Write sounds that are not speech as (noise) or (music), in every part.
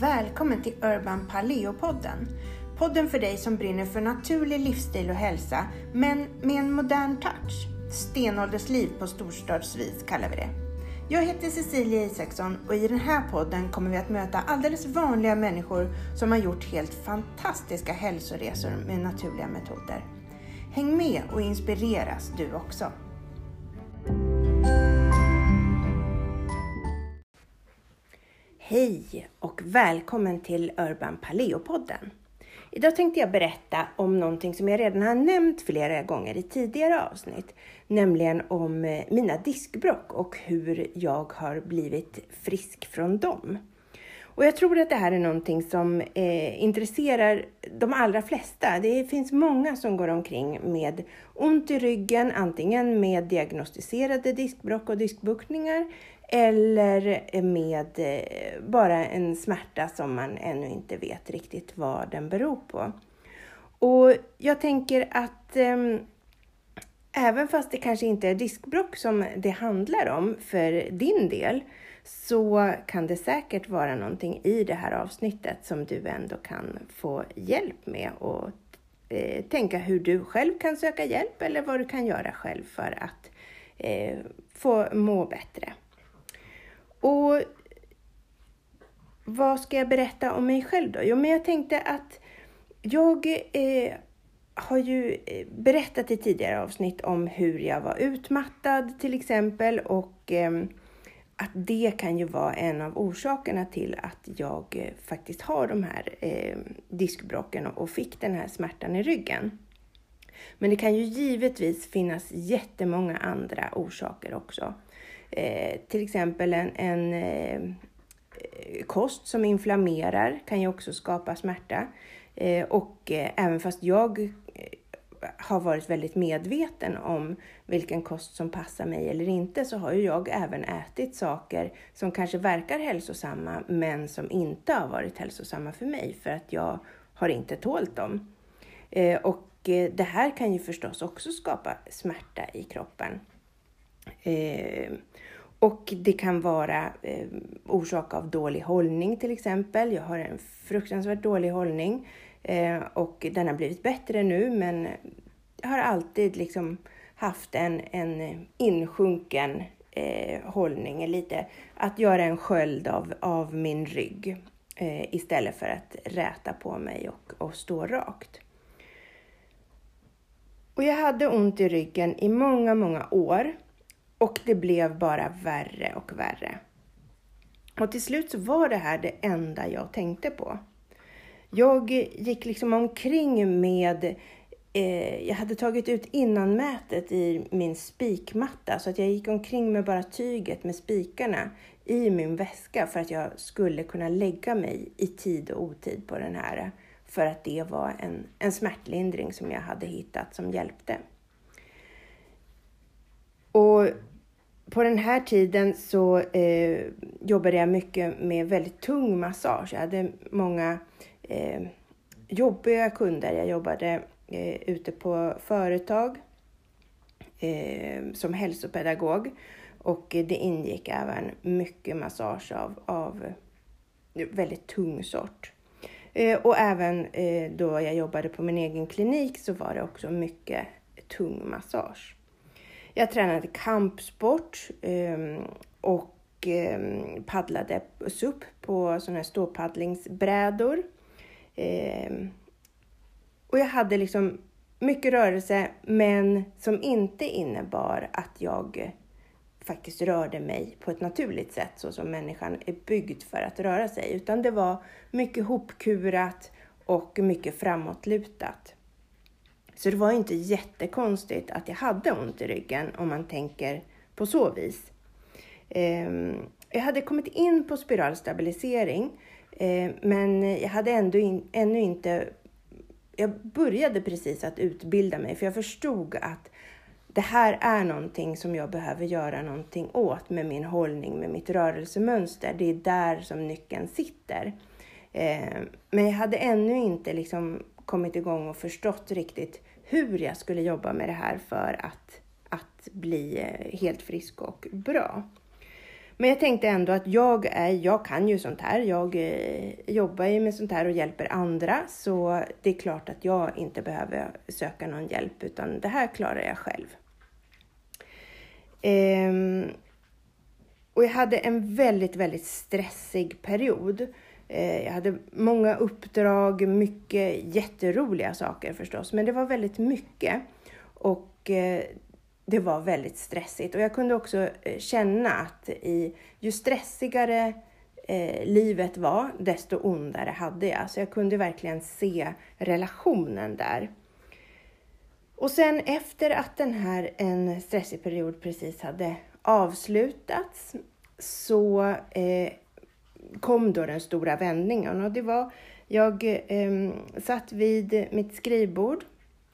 Välkommen till Urban Paleo-podden. Podden för dig som brinner för naturlig livsstil och hälsa, men med en modern touch. Stenåldersliv på storstadsvis kallar vi det. Jag heter Cecilia Isaksson och i den här podden kommer vi att möta alldeles vanliga människor som har gjort helt fantastiska hälsoresor med naturliga metoder. Häng med och inspireras du också. Hej och välkommen till Urban Paleo-podden. Idag tänkte jag berätta om någonting som jag redan har nämnt flera gånger i tidigare avsnitt, nämligen om eh, mina diskbrock och hur jag har blivit frisk från dem. Och jag tror att det här är någonting som eh, intresserar de allra flesta. Det finns många som går omkring med ont i ryggen, antingen med diagnostiserade diskbråck och diskbuktningar eller med eh, bara en smärta som man ännu inte vet riktigt vad den beror på. Och jag tänker att eh, även fast det kanske inte är diskbråck som det handlar om för din del, så kan det säkert vara någonting i det här avsnittet som du ändå kan få hjälp med och eh, tänka hur du själv kan söka hjälp eller vad du kan göra själv för att eh, få må bättre. Och vad ska jag berätta om mig själv då? Jo, men jag tänkte att jag eh, har ju eh, berättat i tidigare avsnitt om hur jag var utmattad till exempel och eh, att det kan ju vara en av orsakerna till att jag eh, faktiskt har de här eh, diskbrocken och fick den här smärtan i ryggen. Men det kan ju givetvis finnas jättemånga andra orsaker också. Eh, till exempel en, en eh, kost som inflammerar kan ju också skapa smärta. Eh, och eh, även fast jag eh, har varit väldigt medveten om vilken kost som passar mig eller inte så har ju jag även ätit saker som kanske verkar hälsosamma men som inte har varit hälsosamma för mig för att jag har inte tålt dem. Eh, och eh, det här kan ju förstås också skapa smärta i kroppen. Eh, och det kan vara orsak av dålig hållning till exempel. Jag har en fruktansvärt dålig hållning eh, och den har blivit bättre nu men jag har alltid liksom haft en, en insjunken eh, hållning, lite att göra en sköld av, av min rygg eh, istället för att räta på mig och, och stå rakt. Och jag hade ont i ryggen i många, många år och det blev bara värre och värre. Och till slut så var det här det enda jag tänkte på. Jag gick liksom omkring med eh, jag hade tagit ut innanmätet i min spikmatta så att jag gick omkring med bara tyget med spikarna i min väska för att jag skulle kunna lägga mig i tid och otid på den här. För att det var en, en smärtlindring som jag hade hittat som hjälpte. Och på den här tiden så eh, jobbade jag mycket med väldigt tung massage. Jag hade många eh, jobbiga kunder. Jag jobbade eh, ute på företag eh, som hälsopedagog och det ingick även mycket massage av, av väldigt tung sort. Eh, och även eh, då jag jobbade på min egen klinik så var det också mycket tung massage. Jag tränade kampsport ehm, och ehm, paddlade SUP på sådana här ståpaddlingsbrädor. Ehm, och jag hade liksom mycket rörelse, men som inte innebar att jag faktiskt rörde mig på ett naturligt sätt så som människan är byggd för att röra sig, utan det var mycket hopkurat och mycket framåtlutat. Så det var inte jättekonstigt att jag hade ont i ryggen om man tänker på så vis. Ehm, jag hade kommit in på spiralstabilisering, eh, men jag hade ändå in, ännu inte... Jag började precis att utbilda mig, för jag förstod att det här är någonting som jag behöver göra någonting åt med min hållning, med mitt rörelsemönster. Det är där som nyckeln sitter. Ehm, men jag hade ännu inte liksom kommit igång och förstått riktigt hur jag skulle jobba med det här för att, att bli eh, helt frisk och bra. Men jag tänkte ändå att jag, är, jag kan ju sånt här. Jag eh, jobbar ju med sånt här och hjälper andra. Så det är klart att jag inte behöver söka någon hjälp utan det här klarar jag själv. Ehm, och jag hade en väldigt, väldigt stressig period. Eh, jag hade många uppdrag, mycket jätteroliga saker förstås, men det var väldigt mycket. Och eh, det var väldigt stressigt och jag kunde också eh, känna att i, ju stressigare eh, livet var, desto ondare hade jag. Så jag kunde verkligen se relationen där. Och sen efter att den här en stressig period precis hade avslutats så eh, kom då den stora vändningen och det var jag eh, satt vid mitt skrivbord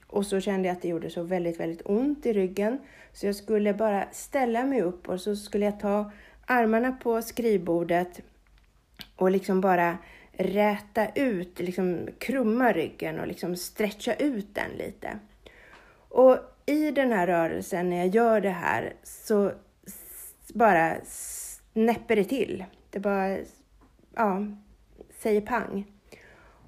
och så kände jag att det gjorde så väldigt, väldigt ont i ryggen. Så jag skulle bara ställa mig upp och så skulle jag ta armarna på skrivbordet och liksom bara räta ut, liksom krumma ryggen och liksom stretcha ut den lite. Och i den här rörelsen, när jag gör det här, så bara snäpper det till. Det bara, ja, säger pang.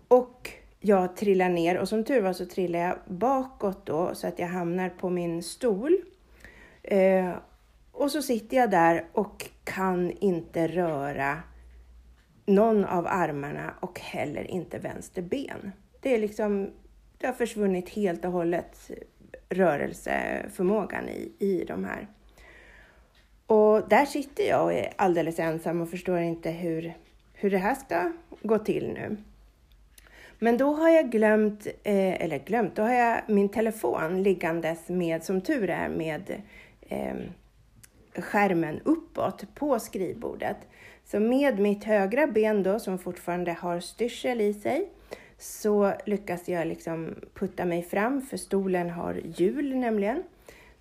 Och jag trillar ner och som tur var så trillar jag bakåt då så att jag hamnar på min stol. Eh, och så sitter jag där och kan inte röra någon av armarna och heller inte vänster ben. Det är liksom, det har försvunnit helt och hållet rörelseförmågan i, i de här. Och där sitter jag och är alldeles ensam och förstår inte hur, hur det här ska gå till nu. Men då har jag glömt, eh, eller glömt, då har jag min telefon liggandes med, som tur är, med eh, skärmen uppåt på skrivbordet. Så med mitt högra ben då, som fortfarande har styrsel i sig, så lyckas jag liksom putta mig fram, för stolen har hjul nämligen.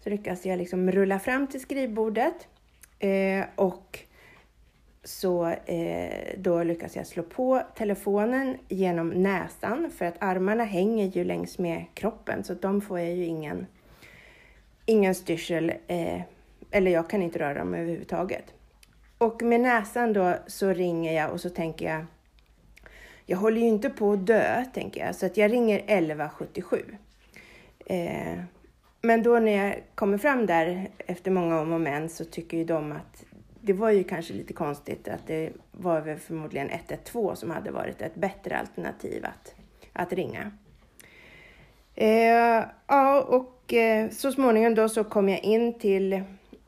Så lyckas jag liksom rulla fram till skrivbordet eh, och så eh, då lyckas jag slå på telefonen genom näsan för att armarna hänger ju längs med kroppen så de får jag ju ingen, ingen styrsel eh, eller jag kan inte röra dem överhuvudtaget. Och med näsan då så ringer jag och så tänker jag jag håller ju inte på att dö, tänker jag, så att jag ringer 1177. Eh, men då när jag kommer fram där efter många om och men så tycker ju de att det var ju kanske lite konstigt att det var väl förmodligen 112 som hade varit ett bättre alternativ att, att ringa. Eh, ja, och eh, så småningom då så kom jag in till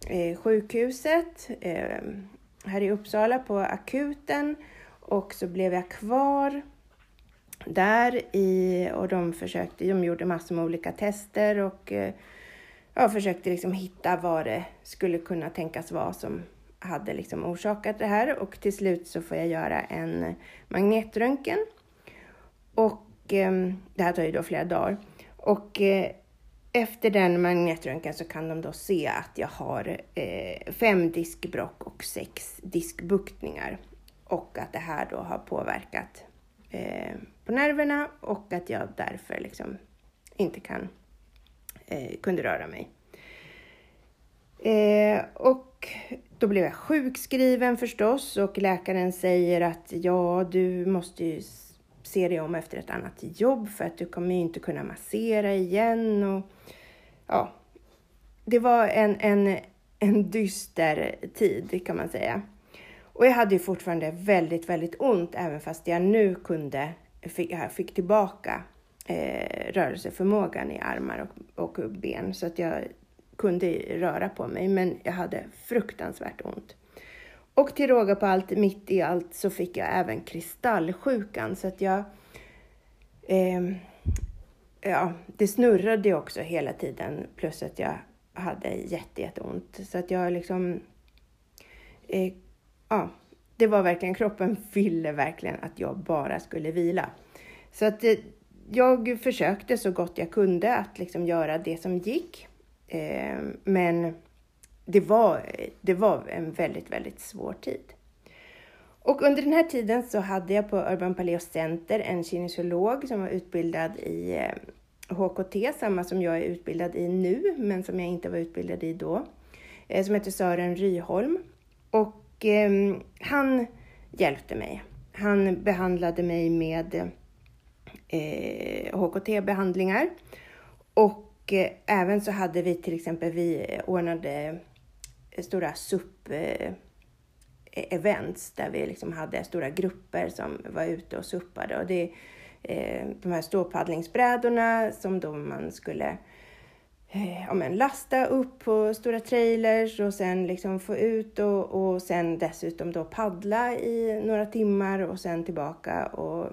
eh, sjukhuset eh, här i Uppsala på akuten och så blev jag kvar där i och de försökte, de gjorde massor med olika tester och eh, jag försökte liksom hitta vad det skulle kunna tänkas vara som hade liksom orsakat det här och till slut så får jag göra en magnetröntgen. Och eh, det här tar ju då flera dagar. Och eh, efter den magnetröntgen så kan de då se att jag har eh, fem diskbrock och sex diskbuktningar. Och att det här då har påverkat eh, på nerverna och att jag därför liksom inte kan, eh, kunde röra mig. Eh, och då blev jag sjukskriven förstås och läkaren säger att ja, du måste ju se dig om efter ett annat jobb för att du kommer ju inte kunna massera igen. Och, ja, det var en, en, en dyster tid kan man säga. Och jag hade ju fortfarande väldigt, väldigt ont även fast jag nu kunde, fick, jag fick tillbaka eh, rörelseförmågan i armar och, och ben så att jag kunde röra på mig, men jag hade fruktansvärt ont. Och till råga på allt, mitt i allt, så fick jag även kristallsjukan så att jag... Eh, ja, det snurrade också hela tiden plus att jag hade jätte, jätteont. Så att jag liksom... Eh, ja, det var verkligen, kroppen ville verkligen att jag bara skulle vila. Så att eh, jag försökte så gott jag kunde att liksom göra det som gick. Eh, men det var, det var en väldigt, väldigt svår tid. Och under den här tiden så hade jag på Urban Paleo Center en kinesiolog som var utbildad i eh, HKT, samma som jag är utbildad i nu, men som jag inte var utbildad i då, eh, som heter Sören Ryholm. Och eh, han hjälpte mig. Han behandlade mig med eh, HKT-behandlingar och eh, även så hade vi till exempel, vi ordnade eh, stora SUP-events eh, där vi liksom hade stora grupper som var ute och suppade. Och det, eh, de här ståpaddlingsbrädorna som då man skulle eh, ja, men lasta upp på stora trailers och sen liksom få ut och, och sen dessutom då paddla i några timmar och sen tillbaka. Och,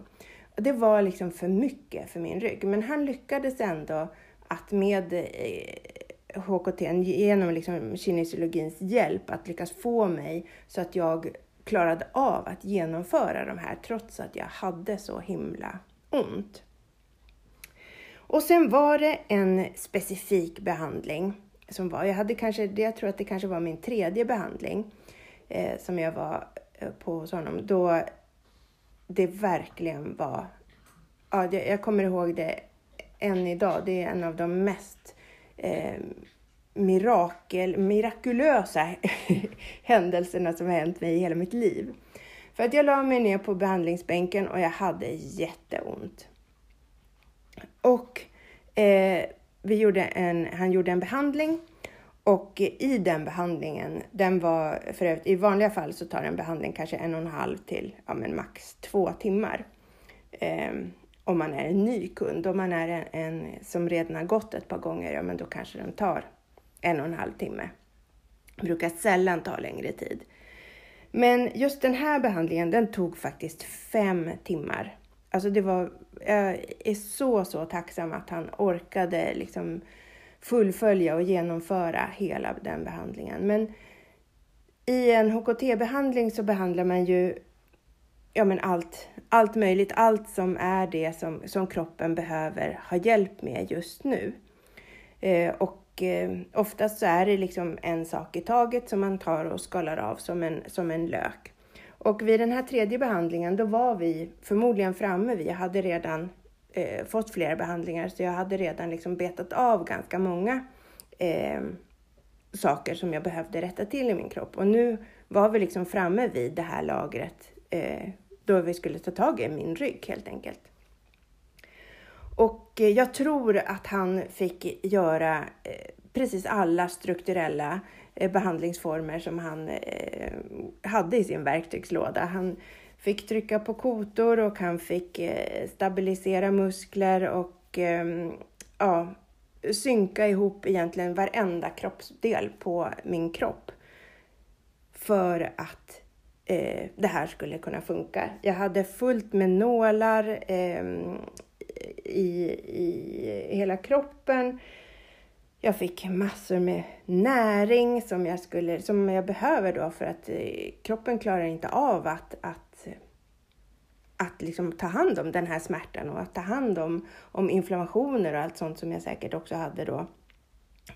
och det var liksom för mycket för min rygg. Men han lyckades ändå att med eh, HKT, genom liksom kinesiologins hjälp, att lyckas få mig så att jag klarade av att genomföra de här trots att jag hade så himla ont. Och sen var det en specifik behandling som var, jag hade kanske, jag tror att det kanske var min tredje behandling eh, som jag var eh, på hos honom, då det verkligen var, ja, jag kommer ihåg det än idag, det är en av de mest eh, mirakel, mirakulösa (laughs) händelserna som har hänt mig i hela mitt liv. För att jag la mig ner på behandlingsbänken och jag hade jätteont. Och eh, vi gjorde en, han gjorde en behandling och i den behandlingen, den var för övrigt, i vanliga fall så tar en behandling kanske en och en halv till ja, men max två timmar. Eh, om man är en ny kund. Om man är en, en, som redan har gått ett par gånger, ja men då kanske den tar en och en halv timme. Det brukar sällan ta längre tid. Men just den här behandlingen, den tog faktiskt fem timmar. Alltså det var, jag är så, så tacksam att han orkade liksom fullfölja och genomföra hela den behandlingen. Men i en HKT-behandling så behandlar man ju ja, men allt, allt möjligt, allt som är det som, som kroppen behöver ha hjälp med just nu. Eh, och eh, oftast så är det liksom en sak i taget som man tar och skalar av som en, som en lök. Och vid den här tredje behandlingen, då var vi förmodligen framme. Vi hade redan eh, fått flera behandlingar, så jag hade redan liksom betat av ganska många eh, saker som jag behövde rätta till i min kropp. Och nu var vi liksom framme vid det här lagret eh, då vi skulle ta tag i min rygg helt enkelt. Och eh, jag tror att han fick göra eh, precis alla strukturella eh, behandlingsformer som han hade i sin verktygslåda. Han fick trycka på kotor och han fick stabilisera muskler och ehm, ja, synka ihop egentligen varenda kroppsdel på min kropp för att eh, det här skulle kunna funka. Jag hade fullt med nålar, eh, i, i hela kroppen. Jag fick massor med näring som jag, skulle, som jag behöver då för att eh, kroppen klarar inte av att, att, att liksom ta hand om den här smärtan och att ta hand om, om inflammationer och allt sånt som jag säkert också hade då.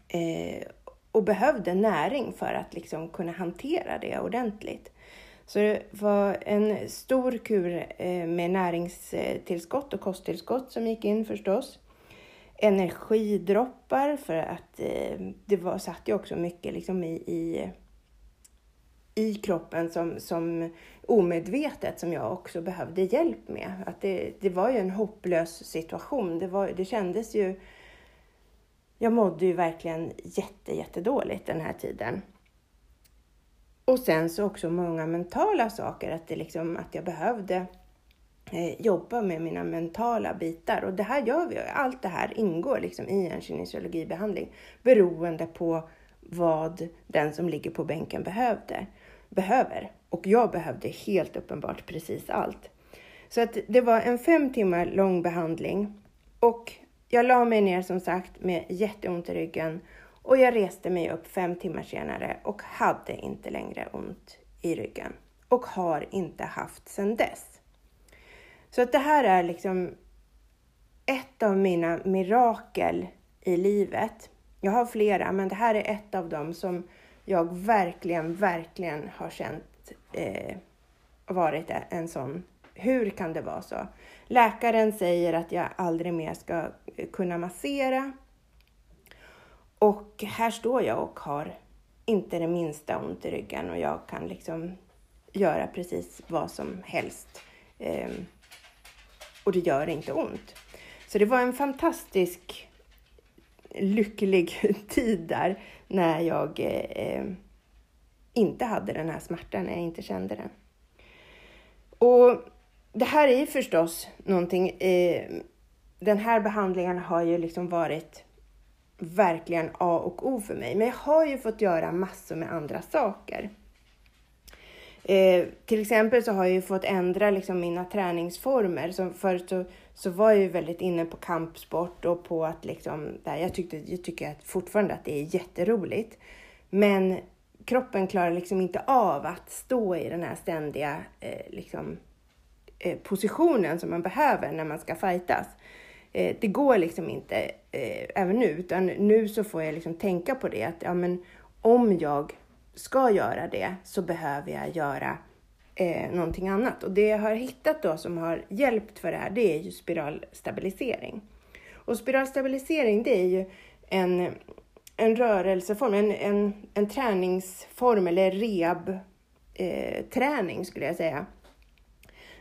Eh, och behövde näring för att liksom kunna hantera det ordentligt. Så det var en stor kur eh, med näringstillskott och kosttillskott som gick in förstås. Energidroppar för att eh, det var, satt ju också mycket liksom i, i, i kroppen som, som omedvetet som jag också behövde hjälp med. Att det, det var ju en hopplös situation. Det, var, det kändes ju... Jag mådde ju verkligen jätte, jättedåligt den här tiden. Och sen så också många mentala saker, att, det liksom, att jag behövde eh, jobba med mina mentala bitar. Och det här gör vi, allt det här ingår liksom i en kinesiologibehandling beroende på vad den som ligger på bänken behövde, behöver. Och jag behövde helt uppenbart precis allt. Så att det var en fem timmar lång behandling och jag la mig ner som sagt med jätteont i ryggen och jag reste mig upp fem timmar senare och hade inte längre ont i ryggen och har inte haft sedan dess. Så att det här är liksom ett av mina mirakel i livet. Jag har flera, men det här är ett av dem som jag verkligen, verkligen har känt eh, varit en sån. Hur kan det vara så? Läkaren säger att jag aldrig mer ska kunna massera och här står jag och har inte det minsta ont i ryggen och jag kan liksom göra precis vad som helst. Eh, och det gör inte ont. Så det var en fantastisk lycklig (laughs) tid där när jag eh, inte hade den här smärtan, när jag inte kände den. Och det här är förstås någonting, eh, den här behandlingen har ju liksom varit verkligen A och O för mig. Men jag har ju fått göra massor med andra saker. Eh, till exempel så har jag ju fått ändra liksom mina träningsformer. Så förut så, så var jag ju väldigt inne på kampsport och på att liksom, där jag, tyckte, jag tycker att fortfarande att det är jätteroligt. Men kroppen klarar liksom inte av att stå i den här ständiga eh, liksom, eh, positionen som man behöver när man ska fightas. Eh, det går liksom inte eh, även nu, utan nu så får jag liksom tänka på det att ja, men om jag ska göra det så behöver jag göra eh, någonting annat. Och det jag har hittat då som har hjälpt för det här, det är ju spiralstabilisering. Och spiralstabilisering, det är ju en, en rörelseform, en, en, en träningsform eller rehab eh, träning skulle jag säga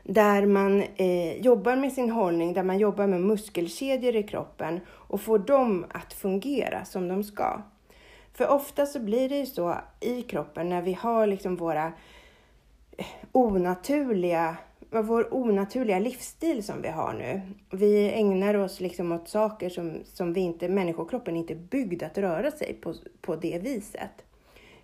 där man eh, jobbar med sin hållning, där man jobbar med muskelkedjor i kroppen och får dem att fungera som de ska. För ofta så blir det ju så i kroppen när vi har liksom våra eh, onaturliga, vår onaturliga livsstil som vi har nu. Vi ägnar oss liksom åt saker som, som vi inte, människokroppen inte är byggd att röra sig på, på det viset.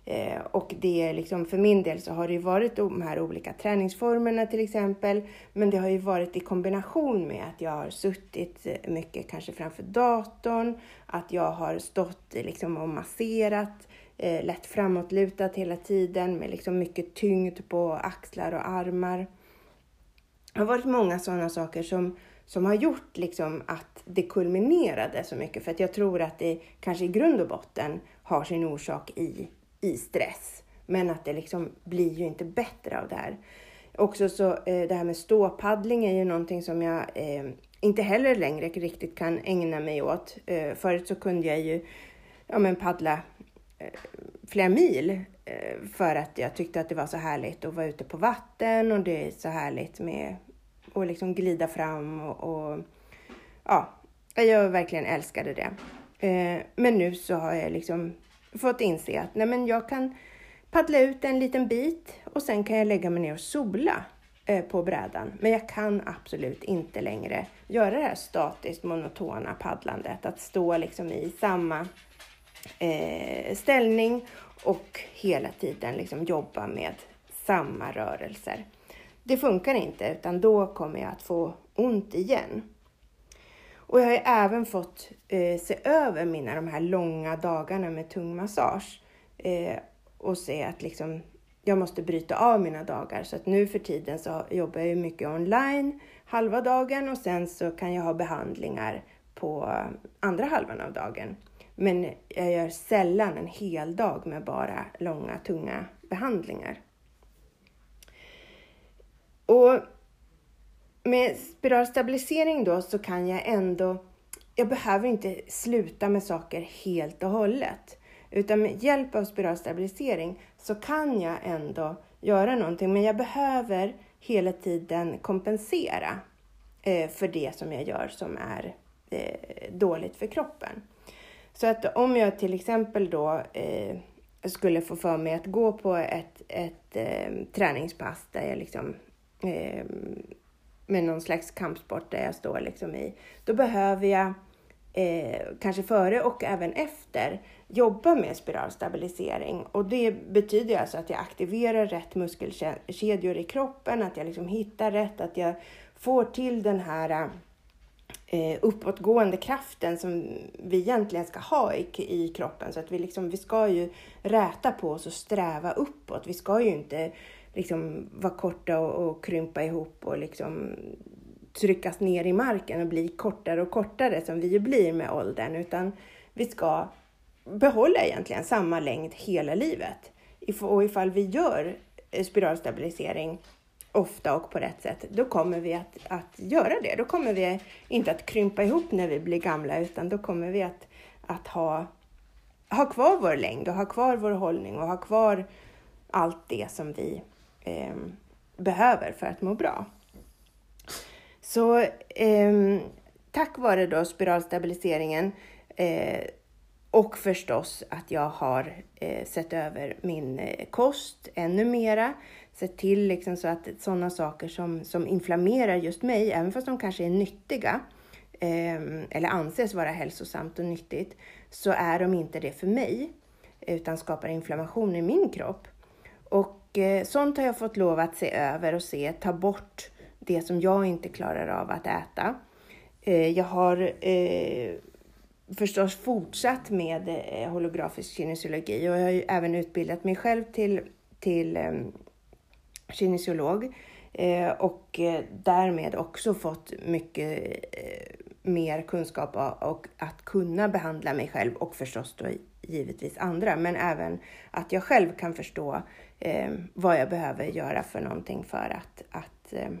Eh, och det liksom, för min del så har det ju varit de här olika träningsformerna till exempel. Men det har ju varit i kombination med att jag har suttit eh, mycket kanske framför datorn, att jag har stått eh, liksom och masserat, eh, lätt framåtlutat hela tiden med liksom mycket tyngd på axlar och armar. Det har varit många sådana saker som, som har gjort liksom att det kulminerade så mycket. För att jag tror att det kanske i grund och botten har sin orsak i i stress. Men att det liksom blir ju inte bättre av det här. Också så eh, det här med ståpaddling är ju någonting som jag eh, inte heller längre riktigt kan ägna mig åt. Eh, förut så kunde jag ju ja, men paddla eh, flera mil eh, för att jag tyckte att det var så härligt att vara ute på vatten och det är så härligt med att liksom glida fram och, och ja, jag verkligen älskade det. Eh, men nu så har jag liksom fått inse att nej men jag kan paddla ut en liten bit och sen kan jag lägga mig ner och sola eh, på brädan. Men jag kan absolut inte längre göra det här statiskt monotona paddlandet. Att stå liksom i samma eh, ställning och hela tiden liksom jobba med samma rörelser. Det funkar inte utan då kommer jag att få ont igen. Och jag har även fått eh, se över mina de här långa dagarna med tung massage eh, och se att liksom, jag måste bryta av mina dagar. Så att nu för tiden så jobbar jag mycket online halva dagen och sen så kan jag ha behandlingar på andra halvan av dagen. Men jag gör sällan en hel dag med bara långa, tunga behandlingar. Och med spiralstabilisering då så kan jag ändå, jag behöver inte sluta med saker helt och hållet. Utan med hjälp av spiralstabilisering så kan jag ändå göra någonting. Men jag behöver hela tiden kompensera eh, för det som jag gör som är eh, dåligt för kroppen. Så att om jag till exempel då eh, skulle få för mig att gå på ett, ett eh, träningspass där jag liksom eh, med någon slags kampsport där jag står liksom i, då behöver jag eh, kanske före och även efter jobba med spiralstabilisering. Och det betyder alltså att jag aktiverar rätt muskelkedjor i kroppen, att jag liksom hittar rätt, att jag får till den här eh, uppåtgående kraften som vi egentligen ska ha i, i kroppen. Så att vi, liksom, vi ska ju räta på oss och sträva uppåt. Vi ska ju inte liksom vara korta och, och krympa ihop och liksom tryckas ner i marken och bli kortare och kortare som vi ju blir med åldern, utan vi ska behålla egentligen samma längd hela livet. Och ifall vi gör spiralstabilisering ofta och på rätt sätt, då kommer vi att, att göra det. Då kommer vi inte att krympa ihop när vi blir gamla, utan då kommer vi att, att ha ha kvar vår längd och ha kvar vår hållning och ha kvar allt det som vi eh, behöver för att må bra. Så eh, tack vare då spiralstabiliseringen eh, och förstås att jag har eh, sett över min eh, kost ännu mera. Sett till liksom så att sådana saker som, som inflammerar just mig, även fast de kanske är nyttiga, eh, eller anses vara hälsosamt och nyttigt, så är de inte det för mig, utan skapar inflammation i min kropp. Och Eh, sånt har jag fått lov att se över och se, ta bort det som jag inte klarar av att äta. Eh, jag har eh, förstås fortsatt med holografisk kinesiologi och jag har ju även utbildat mig själv till, till ehm, kinesiolog och därmed också fått mycket mer kunskap och, och, att kunna behandla mig själv och förstås då givetvis andra, men även att jag själv kan förstå eh, vad jag behöver göra för någonting för att, att, eh,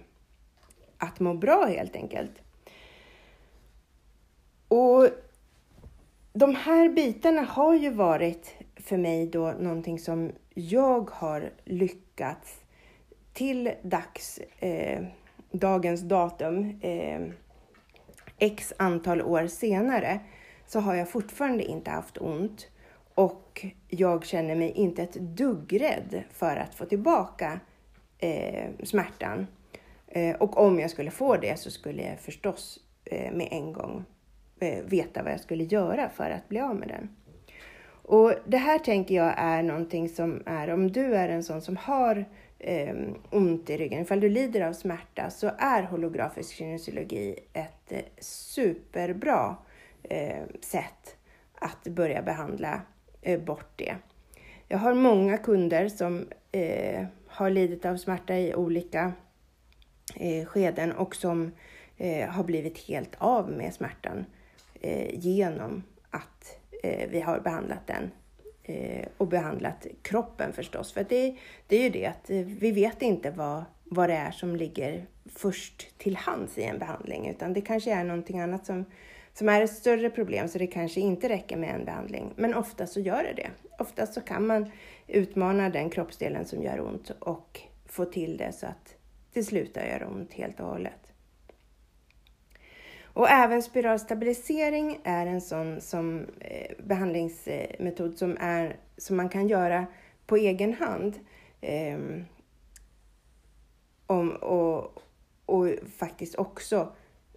att må bra helt enkelt. Och de här bitarna har ju varit för mig då någonting som jag har lyckats till dags, eh, dagens datum, eh, x antal år senare, så har jag fortfarande inte haft ont och jag känner mig inte ett dugg rädd för att få tillbaka eh, smärtan. Eh, och om jag skulle få det så skulle jag förstås eh, med en gång Eh, veta vad jag skulle göra för att bli av med den. Och det här tänker jag är någonting som är, om du är en sån som har eh, ont i ryggen, ifall du lider av smärta, så är holografisk kinesiologi ett eh, superbra eh, sätt att börja behandla Eh, bort det. Jag har många kunder som eh, har lidit av smärta i olika eh, skeden och som eh, har blivit helt av med smärtan eh, genom att eh, vi har behandlat den eh, och behandlat kroppen förstås. För det, det är ju det att eh, vi vet inte vad, vad det är som ligger först till hands i en behandling, utan det kanske är någonting annat som, som är ett större problem, så det kanske inte räcker med en behandling. Men ofta så gör det det. Oftast så kan man utmana den kroppsdelen som gör ont och få till det så att det slutar göra ont helt och hållet. Och även spiralstabilisering är en sån som, eh, behandlingsmetod som, är, som man kan göra på egen hand. Eh, om, och, och faktiskt också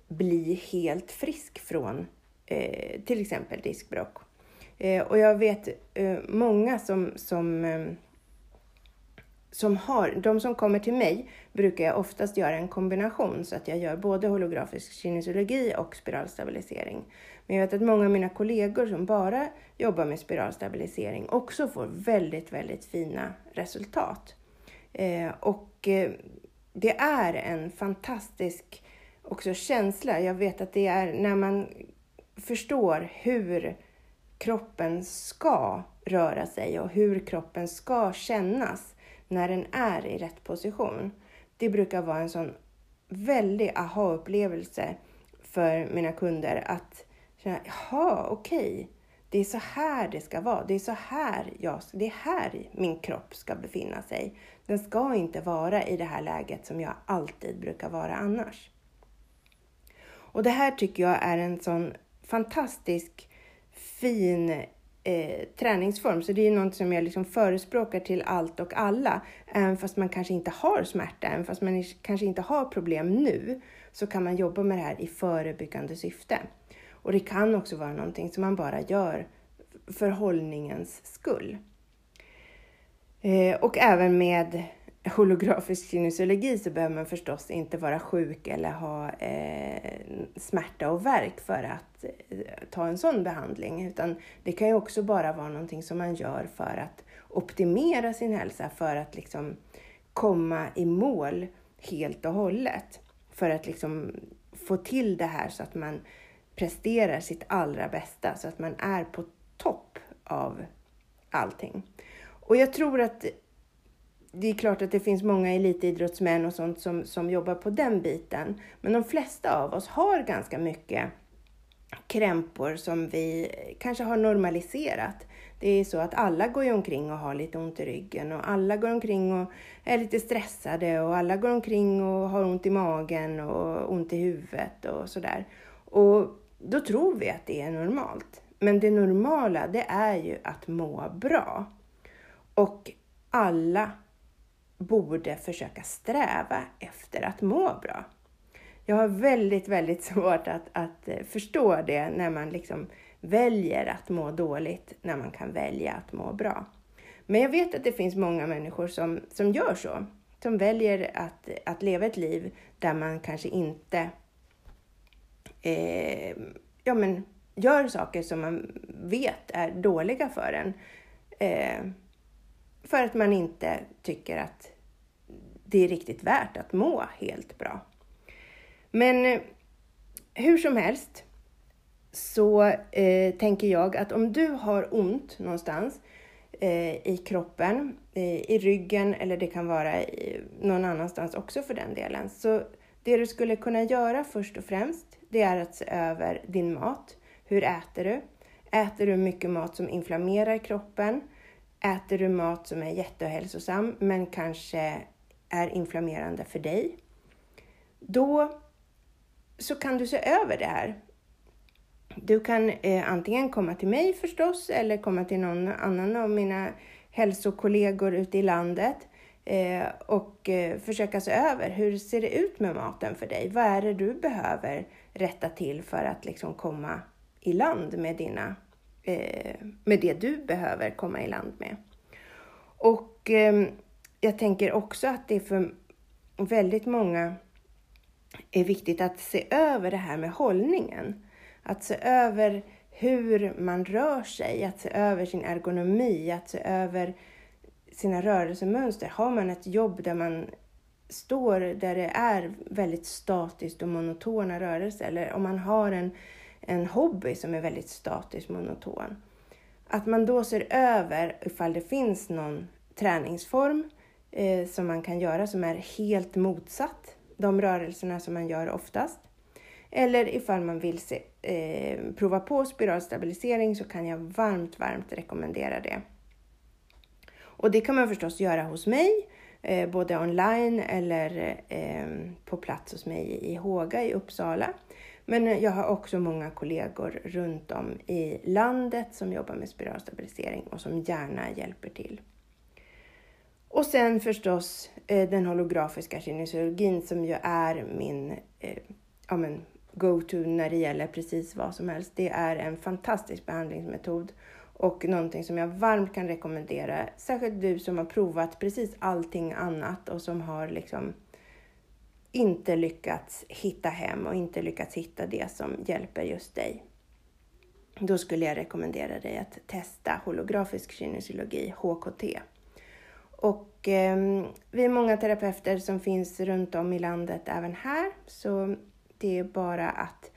bli helt frisk från eh, till exempel diskbråck. Eh, och jag vet eh, många som, som eh, som har, de som kommer till mig brukar jag oftast göra en kombination så att jag gör både holografisk kinesiologi och spiralstabilisering. Men jag vet att många av mina kollegor som bara jobbar med spiralstabilisering också får väldigt, väldigt fina resultat. Eh, och eh, det är en fantastisk också känsla. Jag vet att det är när man förstår hur kroppen ska röra sig och hur kroppen ska kännas när den är i rätt position. Det brukar vara en sån väldig aha-upplevelse för mina kunder att känna, jaha, okej, okay. det är så här det ska vara. Det är så här jag, det är här min kropp ska befinna sig. Den ska inte vara i det här läget som jag alltid brukar vara annars. Och det här tycker jag är en sån fantastisk fin eh, träningsform. Så det är något som jag liksom förespråkar till allt och alla. Även fast man kanske inte har smärta, även fast man kanske inte har problem nu, så kan man jobba med det här i förebyggande syfte. Och det kan också vara någonting som man bara gör för hållningens skull. Eh, och även med holografisk kinesiologi så behöver man förstås inte vara sjuk eller ha eh, smärta och värk för att eh, ta en sån behandling. Utan det kan ju också bara vara någonting som man gör för att optimera sin hälsa, för att liksom komma i mål helt och hållet. För att liksom få till det här så att man presterar sitt allra bästa, så att man är på topp av allting. Och jag tror att det är klart att det finns många elitidrottsmän och sånt som, som jobbar på den biten. Men de flesta av oss har ganska mycket krämpor som vi kanske har normaliserat. Det är så att alla går omkring och har lite ont i ryggen och alla går omkring och är lite stressade och alla går omkring och har ont i magen och ont i huvudet och sådär. Och då tror vi att det är normalt. Men det normala, det är ju att må bra. Och alla borde försöka sträva efter att må bra. Jag har väldigt, väldigt (laughs) svårt att, att eh, förstå det när man liksom väljer att må dåligt när man kan välja att må bra. Men jag vet att det finns många människor som, som gör så. Som väljer att, att leva ett liv där man kanske inte eh, ja, men, gör saker som man vet är dåliga för en. Eh, för att man inte tycker att det är riktigt värt att må helt bra. Men eh, hur som helst så eh, tänker jag att om du har ont någonstans eh, i kroppen, eh, i ryggen eller det kan vara i, någon annanstans också för den delen. Så det du skulle kunna göra först och främst, det är att se över din mat. Hur äter du? Äter du mycket mat som inflammerar kroppen? Äter du mat som är jättehälsosam men kanske är inflammerande för dig? Då så kan du se över det här. Du kan eh, antingen komma till mig förstås eller komma till någon annan av mina hälsokollegor ute i landet eh, och eh, försöka se över hur ser det ut med maten för dig? Vad är det du behöver rätta till för att liksom komma i land med, dina, eh, med det du behöver komma i land med? Och eh, jag tänker också att det är för väldigt många är viktigt att se över det här med hållningen. Att se över hur man rör sig, att se över sin ergonomi, att se över sina rörelsemönster. Har man ett jobb där man står där det är väldigt statiskt och monotona rörelser eller om man har en, en hobby som är väldigt statisk monoton. Att man då ser över ifall det finns någon träningsform eh, som man kan göra som är helt motsatt de rörelserna som man gör oftast. Eller ifall man vill se, eh, prova på spiralstabilisering så kan jag varmt, varmt rekommendera det. Och det kan man förstås göra hos mig, eh, både online eller eh, på plats hos mig i Håga i Uppsala. Men eh, jag har också många kollegor runt om i landet som jobbar med spiralstabilisering och som gärna hjälper till. Och sen förstås eh, den holografiska kinesiologin som ju är min eh, ja, men, go-to när det gäller precis vad som helst. Det är en fantastisk behandlingsmetod och någonting som jag varmt kan rekommendera. Särskilt du som har provat precis allting annat och som har liksom inte lyckats hitta hem och inte lyckats hitta det som hjälper just dig. Då skulle jag rekommendera dig att testa holografisk kinesiologi, HKT. Och eh, vi är många terapeuter som finns runt om i landet även här, så det är bara att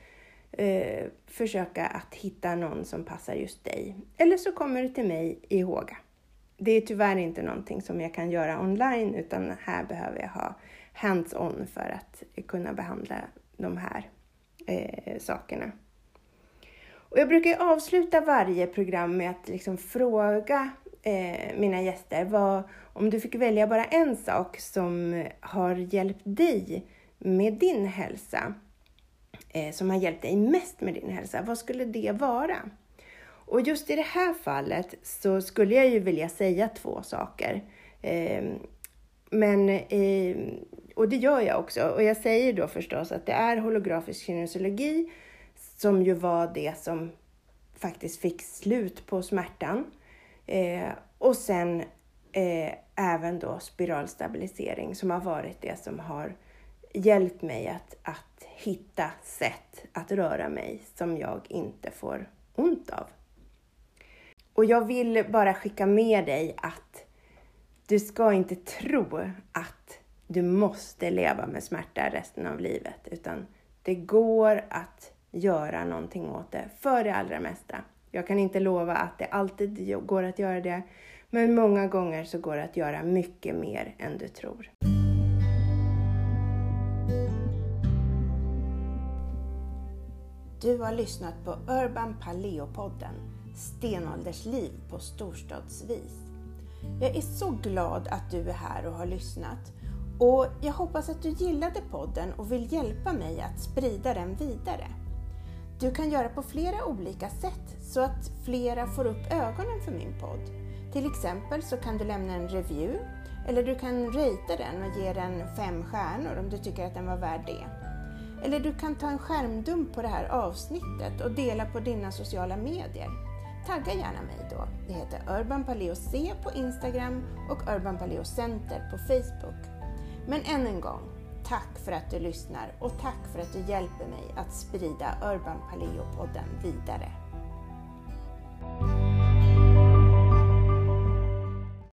eh, försöka att hitta någon som passar just dig. Eller så kommer du till mig i Håga. Det är tyvärr inte någonting som jag kan göra online, utan här behöver jag ha hands-on för att kunna behandla de här eh, sakerna. Och jag brukar avsluta varje program med att liksom fråga eh, mina gäster vad, om du fick välja bara en sak som har hjälpt dig med din hälsa, eh, som har hjälpt dig mest med din hälsa, vad skulle det vara? Och just i det här fallet så skulle jag ju vilja säga två saker. Eh, men, eh, och det gör jag också. Och jag säger då förstås att det är holografisk kinesiologi som ju var det som faktiskt fick slut på smärtan. Eh, och sen eh, även då spiralstabilisering som har varit det som har hjälpt mig att, att hitta sätt att röra mig som jag inte får ont av. Och jag vill bara skicka med dig att du ska inte tro att du måste leva med smärta resten av livet, utan det går att göra någonting åt det för det allra mesta. Jag kan inte lova att det alltid går att göra det, men många gånger så går det att göra mycket mer än du tror. Du har lyssnat på Urban Paleo-podden stenåldersliv på storstadsvis. Jag är så glad att du är här och har lyssnat och jag hoppas att du gillade podden och vill hjälpa mig att sprida den vidare. Du kan göra på flera olika sätt så att flera får upp ögonen för min podd. Till exempel så kan du lämna en review eller du kan ratea den och ge den fem stjärnor om du tycker att den var värd det. Eller du kan ta en skärmdump på det här avsnittet och dela på dina sociala medier. Tagga gärna mig då. Det heter Urban Paleo C på Instagram och Urban Paleo Center på Facebook. Men än en gång, tack för att du lyssnar och tack för att du hjälper mig att sprida Urban Paleo-podden vidare.